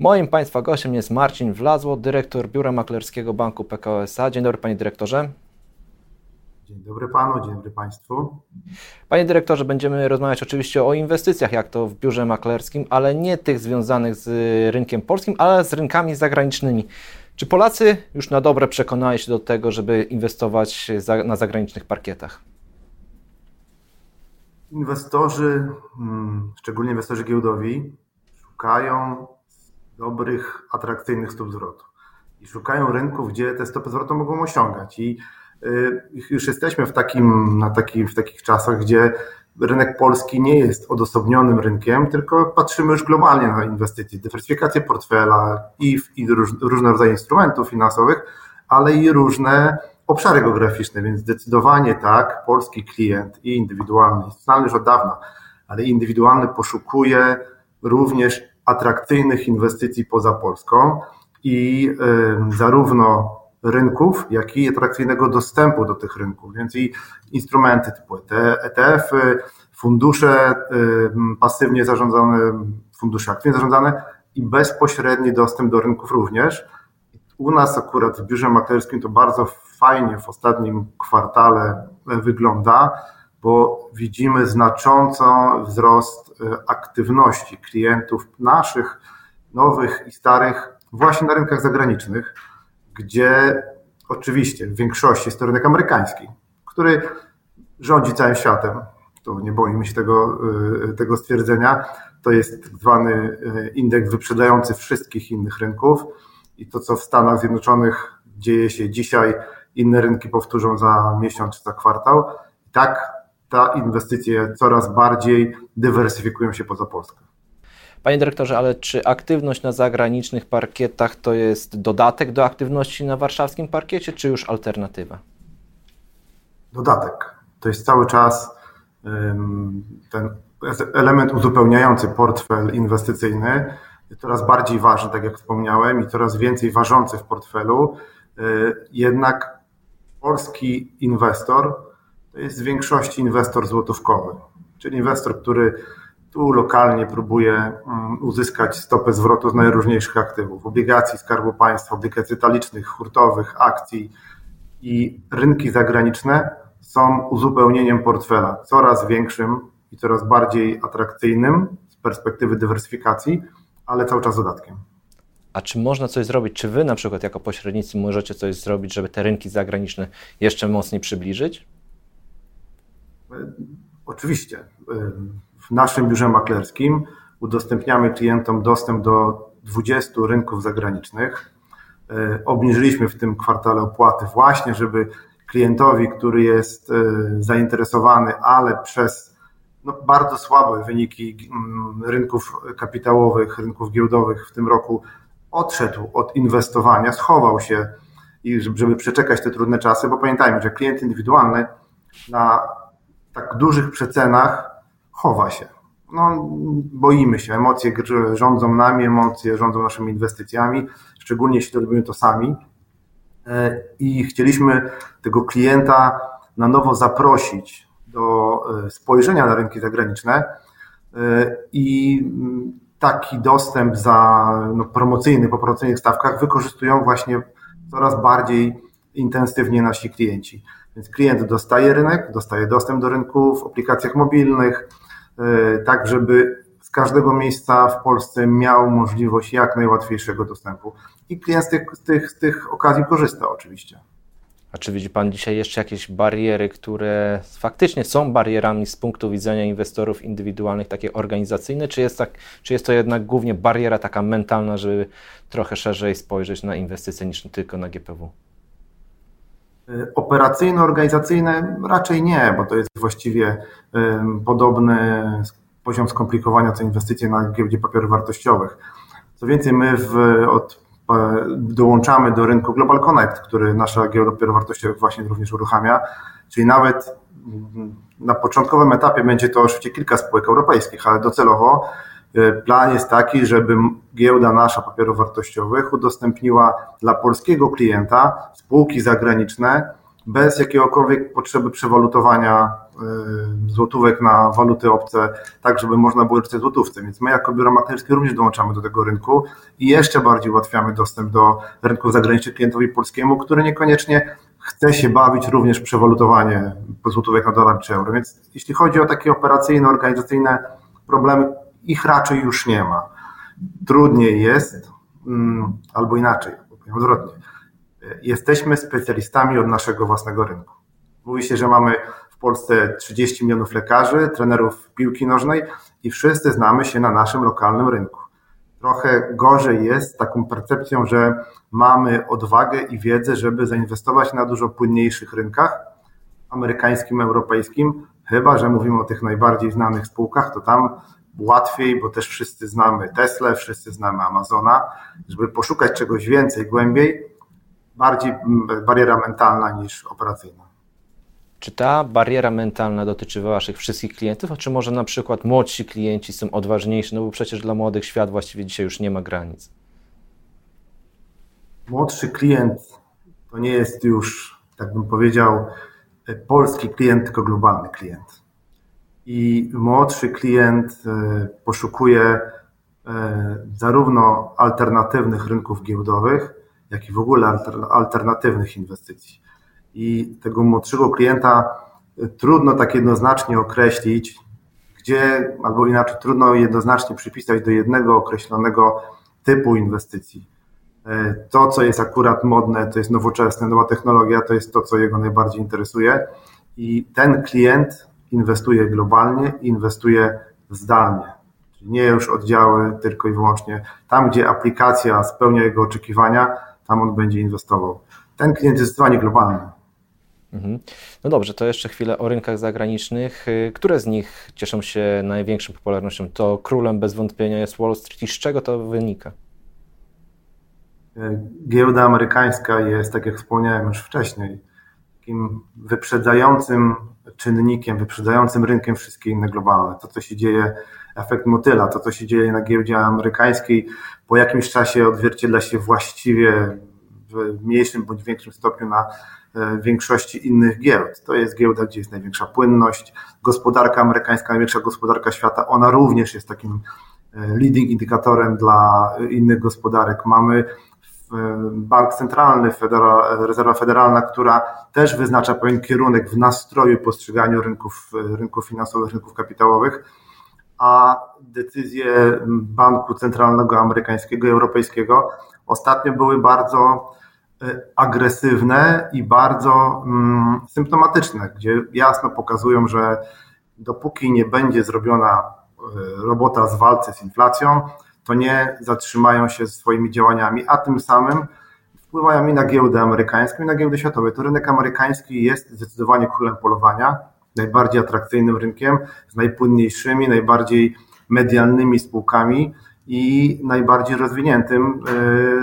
Moim Państwa gościem jest Marcin Wlazło, dyrektor Biura Maklerskiego Banku PKO SA. Dzień dobry Panie Dyrektorze. Dzień dobry Panu, dzień dobry Państwu. Panie Dyrektorze, będziemy rozmawiać oczywiście o inwestycjach, jak to w Biurze Maklerskim, ale nie tych związanych z rynkiem polskim, ale z rynkami zagranicznymi. Czy Polacy już na dobre przekonali się do tego, żeby inwestować na zagranicznych parkietach? Inwestorzy, mm, szczególnie inwestorzy giełdowi, szukają dobrych, atrakcyjnych stóp zwrotu. I szukają rynków, gdzie te stopy zwrotu mogą osiągać. I y, już jesteśmy w, takim, na taki, w takich czasach, gdzie rynek polski nie jest odosobnionym rynkiem, tylko patrzymy już globalnie na inwestycje, dywersyfikację portfela i, i róż, różne rodzaje instrumentów finansowych, ale i różne obszary geograficzne, więc zdecydowanie tak, polski klient i indywidualny, instytucjonalny już od dawna, ale indywidualny poszukuje również atrakcyjnych inwestycji poza Polską i zarówno rynków, jak i atrakcyjnego dostępu do tych rynków. Więc i instrumenty typu ETF-y, fundusze pasywnie zarządzane, fundusze aktywnie zarządzane i bezpośredni dostęp do rynków również. U nas akurat w biurze maklerskim to bardzo fajnie w ostatnim kwartale wygląda, bo widzimy znacząco wzrost e, aktywności klientów naszych, nowych i starych, właśnie na rynkach zagranicznych, gdzie oczywiście w większości jest to rynek amerykański, który rządzi całym światem. To nie boimy się tego, e, tego stwierdzenia. To jest tak zwany e, indeks wyprzedający wszystkich innych rynków i to, co w Stanach Zjednoczonych dzieje się dzisiaj, inne rynki powtórzą za miesiąc czy za kwartał. I tak te inwestycje coraz bardziej dywersyfikują się poza Polskę. Panie dyrektorze, ale czy aktywność na zagranicznych parkietach to jest dodatek do aktywności na warszawskim parkiecie, czy już alternatywa? Dodatek. To jest cały czas ten element uzupełniający portfel inwestycyjny, coraz bardziej ważny, tak jak wspomniałem, i coraz więcej ważący w portfelu. Y, jednak polski inwestor to jest w większości inwestor złotówkowy, czyli inwestor, który tu lokalnie próbuje mm, uzyskać stopę zwrotu z najróżniejszych aktywów, obligacji Skarbu Państwa, obligacji detalicznych, hurtowych, akcji i rynki zagraniczne są uzupełnieniem portfela coraz większym i coraz bardziej atrakcyjnym z perspektywy dywersyfikacji, ale cały czas dodatkiem. A czy można coś zrobić? Czy wy na przykład jako pośrednicy możecie coś zrobić, żeby te rynki zagraniczne jeszcze mocniej przybliżyć? Oczywiście. W naszym biurze maklerskim udostępniamy klientom dostęp do 20 rynków zagranicznych. Obniżyliśmy w tym kwartale opłaty właśnie, żeby klientowi, który jest zainteresowany, ale przez no, bardzo słabe wyniki mm, rynków kapitałowych, rynków giełdowych w tym roku odszedł od inwestowania, schował się i żeby przeczekać te trudne czasy, bo pamiętajmy, że klient indywidualny na tak dużych przecenach chowa się. No, boimy się, emocje rządzą nami, emocje rządzą naszymi inwestycjami, szczególnie jeśli robimy to sami. E, I chcieliśmy tego klienta na nowo zaprosić do e, spojrzenia na rynki zagraniczne e, i taki dostęp za no, promocyjny, po promocyjnych stawkach wykorzystują właśnie coraz bardziej intensywnie nasi klienci. Więc klient dostaje rynek, dostaje dostęp do rynku w aplikacjach mobilnych, e, tak żeby z każdego miejsca w Polsce miał możliwość jak najłatwiejszego dostępu. I klient z tych, z tych, z tych okazji korzysta oczywiście. A czy widzi Pan dzisiaj jeszcze jakieś bariery, które faktycznie są barierami z punktu widzenia inwestorów indywidualnych, takie organizacyjne, czy jest, tak, czy jest to jednak głównie bariera taka mentalna, żeby trochę szerzej spojrzeć na inwestycje niż tylko na GPW? Operacyjno-organizacyjne raczej nie, bo to jest właściwie podobny poziom skomplikowania co inwestycje na giełdzie papierów wartościowych. Co więcej, my w, od dołączamy do rynku Global Connect, który nasza giełda papierów wartościowych właśnie również uruchamia, czyli nawet na początkowym etapie będzie to oczywiście kilka spółek europejskich, ale docelowo plan jest taki, żeby giełda nasza papierów wartościowych udostępniła dla polskiego klienta spółki zagraniczne bez jakiegokolwiek potrzeby przewalutowania y, złotówek na waluty obce, tak żeby można było czytać złotówce. Więc my jako biuro maklerskie również dołączamy do tego rynku i jeszcze bardziej ułatwiamy dostęp do rynków zagranicznych klientowi polskiemu, który niekoniecznie chce się bawić również przewalutowanie złotówek na dolar czy euro. Więc jeśli chodzi o takie operacyjne, organizacyjne problemy, ich raczej już nie ma. Trudniej jest, mm, albo inaczej, powiem odwrotnie jesteśmy specjalistami od naszego własnego rynku. Mówi się, że mamy w Polsce 30 milionów lekarzy, trenerów piłki nożnej i wszyscy znamy się na naszym lokalnym rynku. Trochę gorzej jest taką percepcją, że mamy odwagę i wiedzę, żeby zainwestować na dużo płynniejszych rynkach, amerykańskim, europejskim, chyba że mówimy o tych najbardziej znanych spółkach, to tam łatwiej, bo też wszyscy znamy Tesla, wszyscy znamy Amazona, żeby poszukać czegoś więcej, głębiej, bardziej bariera mentalna niż operacyjna. Czy ta bariera mentalna dotyczy Waszych wszystkich klientów, a czy może na przykład młodsi klienci są odważniejsi? No bo przecież dla młodych świat właściwie dzisiaj już nie ma granic. Młodszy klient to nie jest już, tak bym powiedział, polski klient, tylko globalny klient. I młodszy klient e, poszukuje e, zarówno alternatywnych rynków giełdowych, jak i w ogóle alternatywnych inwestycji. I tego młodszego klienta y, trudno tak jednoznacznie określić, gdzie, albo inaczej, trudno jednoznacznie przypisać do jednego określonego typu inwestycji. To, co jest akurat modne, to jest nowoczesne, nowa technologia, to jest to, co jego najbardziej interesuje. I ten klient inwestuje globalnie, inwestuje zdalnie. Czyli nie już oddziały tylko i wyłącznie tam, gdzie aplikacja spełnia jego oczekiwania, tam on będzie inwestował. Ten klient jest zdecydowanie globalny. Mhm. No dobrze, to jeszcze chwilę o rynkach zagranicznych. Y, które z nich cieszą się największą popularnością? To królem bez wątpienia jest Wall Street i z czego to wynika? Y, giełda amerykańska jest, tak jak wspomniałem już wcześniej, takim wyprzedzającym czynnikiem, wyprzedzającym rynkiem wszystkie inne globalne. To, co się dzieje, efekt motyla, to, co się dzieje na giełdzie amerykańskiej, po jakimś czasie odzwierciedla się właściwie w mniejszym bądź większym stopniu na e, większości innych giełd. To jest giełda, gdzie jest największa płynność. Gospodarka amerykańska, największa gospodarka świata, ona również jest takim e, leading indykatorem dla innych gospodarek. Mamy Bank Centralny, Federa, Rezerwa Federalna, która też wyznacza pewien kierunek w nastroju postrzeganiu rynków, rynków finansowych, rynków kapitałowych, a decyzje Banku Centralnego Amerykańskiego i Europejskiego ostatnio były bardzo e, agresywne i bardzo mm, symptomatyczne, gdzie jasno pokazują, że dopóki nie będzie zrobiona e, robota z walce z inflacją, to nie zatrzymają się swoimi działaniami, a tym samym wpływają i na giełdę amerykańską, i na giełdę światową. To rynek amerykański jest zdecydowanie królem polowania, najbardziej atrakcyjnym rynkiem, z najpłynniejszymi, najbardziej medialnymi spółkami i najbardziej rozwiniętym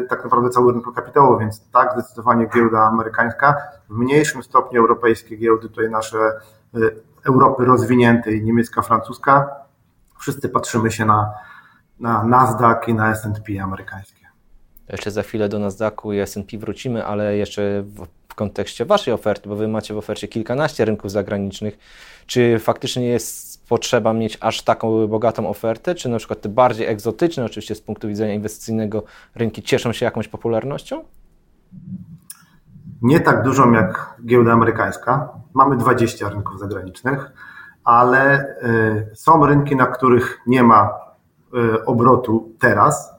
yy, tak naprawdę cały rynku kapitału, więc tak, zdecydowanie giełda amerykańska, w mniejszym stopniu europejskie giełdy, tutaj nasze yy, Europy rozwiniętej, niemiecka, francuska, wszyscy patrzymy się na na Nasdaq i na S&P amerykańskie. Jeszcze za chwilę do Nasdaqu i S&P wrócimy, ale jeszcze w, kontekście Waszej oferty, bo Wy macie w ofercie kilkanaście rynków zagranicznych. Czy faktycznie jest potrzeba mieć aż taką bogatą ofertę, czy na przykład te bardziej egzotyczne, oczywiście z punktu widzenia inwestycyjnego, rynki cieszą się jakąś popularnością? Nie tak dużą jak giełda amerykańska. Mamy 20 rynków zagranicznych, ale y, są rynki, na których nie ma obrotu teraz,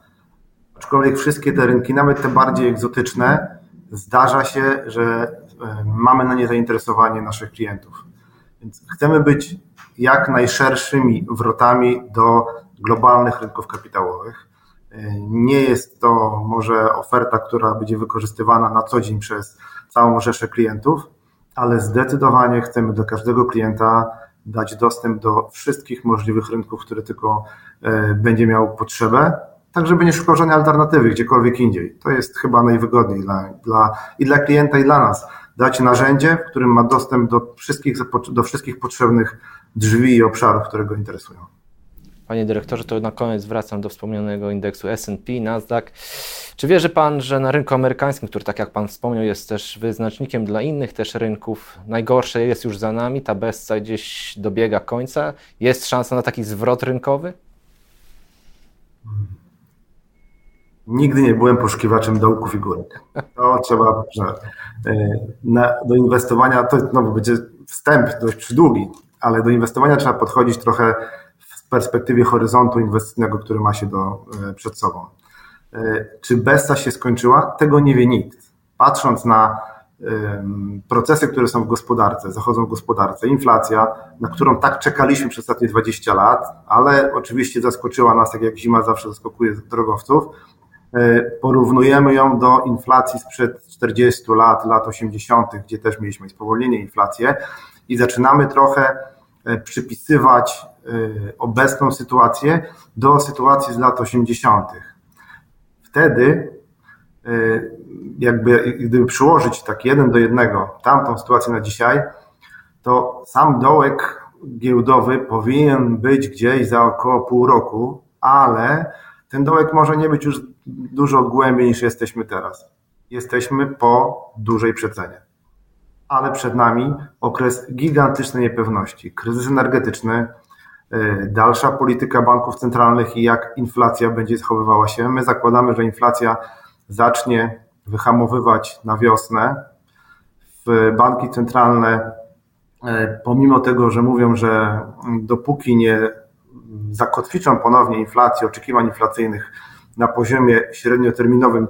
aczkolwiek wszystkie te rynki, nawet te bardziej egzotyczne, zdarza się, że e, mamy na nie zainteresowanie naszych klientów. Więc chcemy być jak najszerszymi wrotami do globalnych rynków kapitałowych. E, nie jest to może oferta, która będzie wykorzystywana na co dzień przez całą rzeszę klientów, ale zdecydowanie chcemy do każdego klienta dać dostęp do wszystkich możliwych rynków, które tylko e, będzie miał potrzebę, tak żeby nie szukał żadnej alternatywy gdziekolwiek indziej. To jest chyba najwygodniej dla, dla, i dla klienta, i dla nas. Dać narzędzie, w którym ma dostęp do wszystkich, do wszystkich potrzebnych drzwi i obszarów, które go interesują. Panie dyrektorze, to na koniec wracam do wspomnianego indeksu S&P, Nasdaq. Czy wierzy Pan, że na rynku amerykańskim, który tak jak Pan wspomniał jest też wyznacznikiem dla innych też rynków, najgorsze jest już za nami, ta bezca gdzieś dobiega końca, jest szansa na taki zwrot rynkowy? Nigdy nie byłem poszukiwaczem dołków i górek. To trzeba, że e, na, do inwestowania, to no, będzie wstęp dość przydługi, ale do inwestowania trzeba podchodzić trochę w perspektywie horyzontu inwestycyjnego, który ma się do, e, przed sobą. E, czy Besta się skończyła? Tego nie wie nikt. Patrząc na procesy, które są w gospodarce, zachodzą w gospodarce, inflacja, na którą tak czekaliśmy przez ostatnie 20 lat, ale oczywiście zaskoczyła nas, tak jak zima zawsze zaskakuje drogowców, e, porównujemy ją do inflacji sprzed 40 lat, lat 80., gdzie też mieliśmy spowolnienie inflacji i zaczynamy trochę przypisywać obecną sytuację do sytuacji z lat 80 wtedy e, jakby gdyby przyłożyć tak jeden do jednego tamtą sytuację na dzisiaj, to sam dołek giełdowy powinien być gdzieś za około pół roku, ale ten dołek może nie być już dużo głębiej niż jesteśmy teraz. Jesteśmy po dużej przecenie. Ale przed nami okres gigantycznej niepewności, kryzys energetyczny, E, dalsza polityka banków centralnych i jak inflacja będzie zachowywała się. My zakładamy, że inflacja zacznie wyhamowywać na wiosnę. Banki centralne, e, pomimo tego, że mówią, że dopóki nie zakotwiczą ponownie inflacji, oczekiwań inflacyjnych na poziomie średnioterminowym,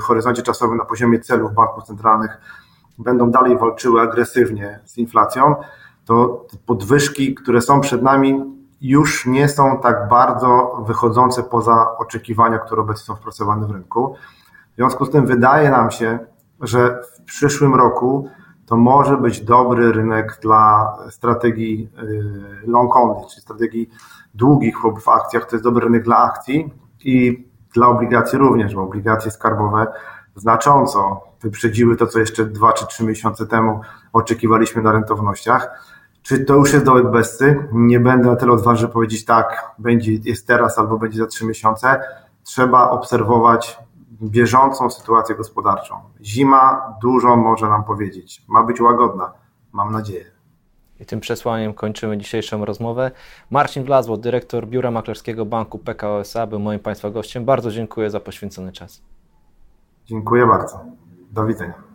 horyzoncie czasowym, na poziomie celów banków centralnych, będą dalej walczyły agresywnie z inflacją, to podwyżki, które są przed nami, już nie są tak bardzo wychodzące poza oczekiwania, które obecnie są wpracowane w rynku. W związku z tym wydaje nam się, że w przyszłym roku to może być dobry rynek dla strategii y, long only, czyli strategii długich w akcjach. To jest dobry rynek dla akcji i dla obligacji również, bo obligacje skarbowe znacząco wyprzedziły to, co jeszcze dwa czy trzy miesiące temu oczekiwaliśmy na rentownościach. Czy to już jest dołek bezcy? Nie będę na tyle odważny powiedzieć tak, będzie, jest teraz albo będzie za trzy miesiące. Trzeba obserwować bieżącą sytuację gospodarczą. Zima dużo może nam powiedzieć. Ma być łagodna, mam nadzieję. I tym przesłaniem kończymy dzisiejszą rozmowę. Marcin Wlazło, dyrektor Biura Maklerskiego Banku PKO SA, był moim Państwa gościem. Bardzo dziękuję za poświęcony czas. Dziękuję bardzo. Do widzenia.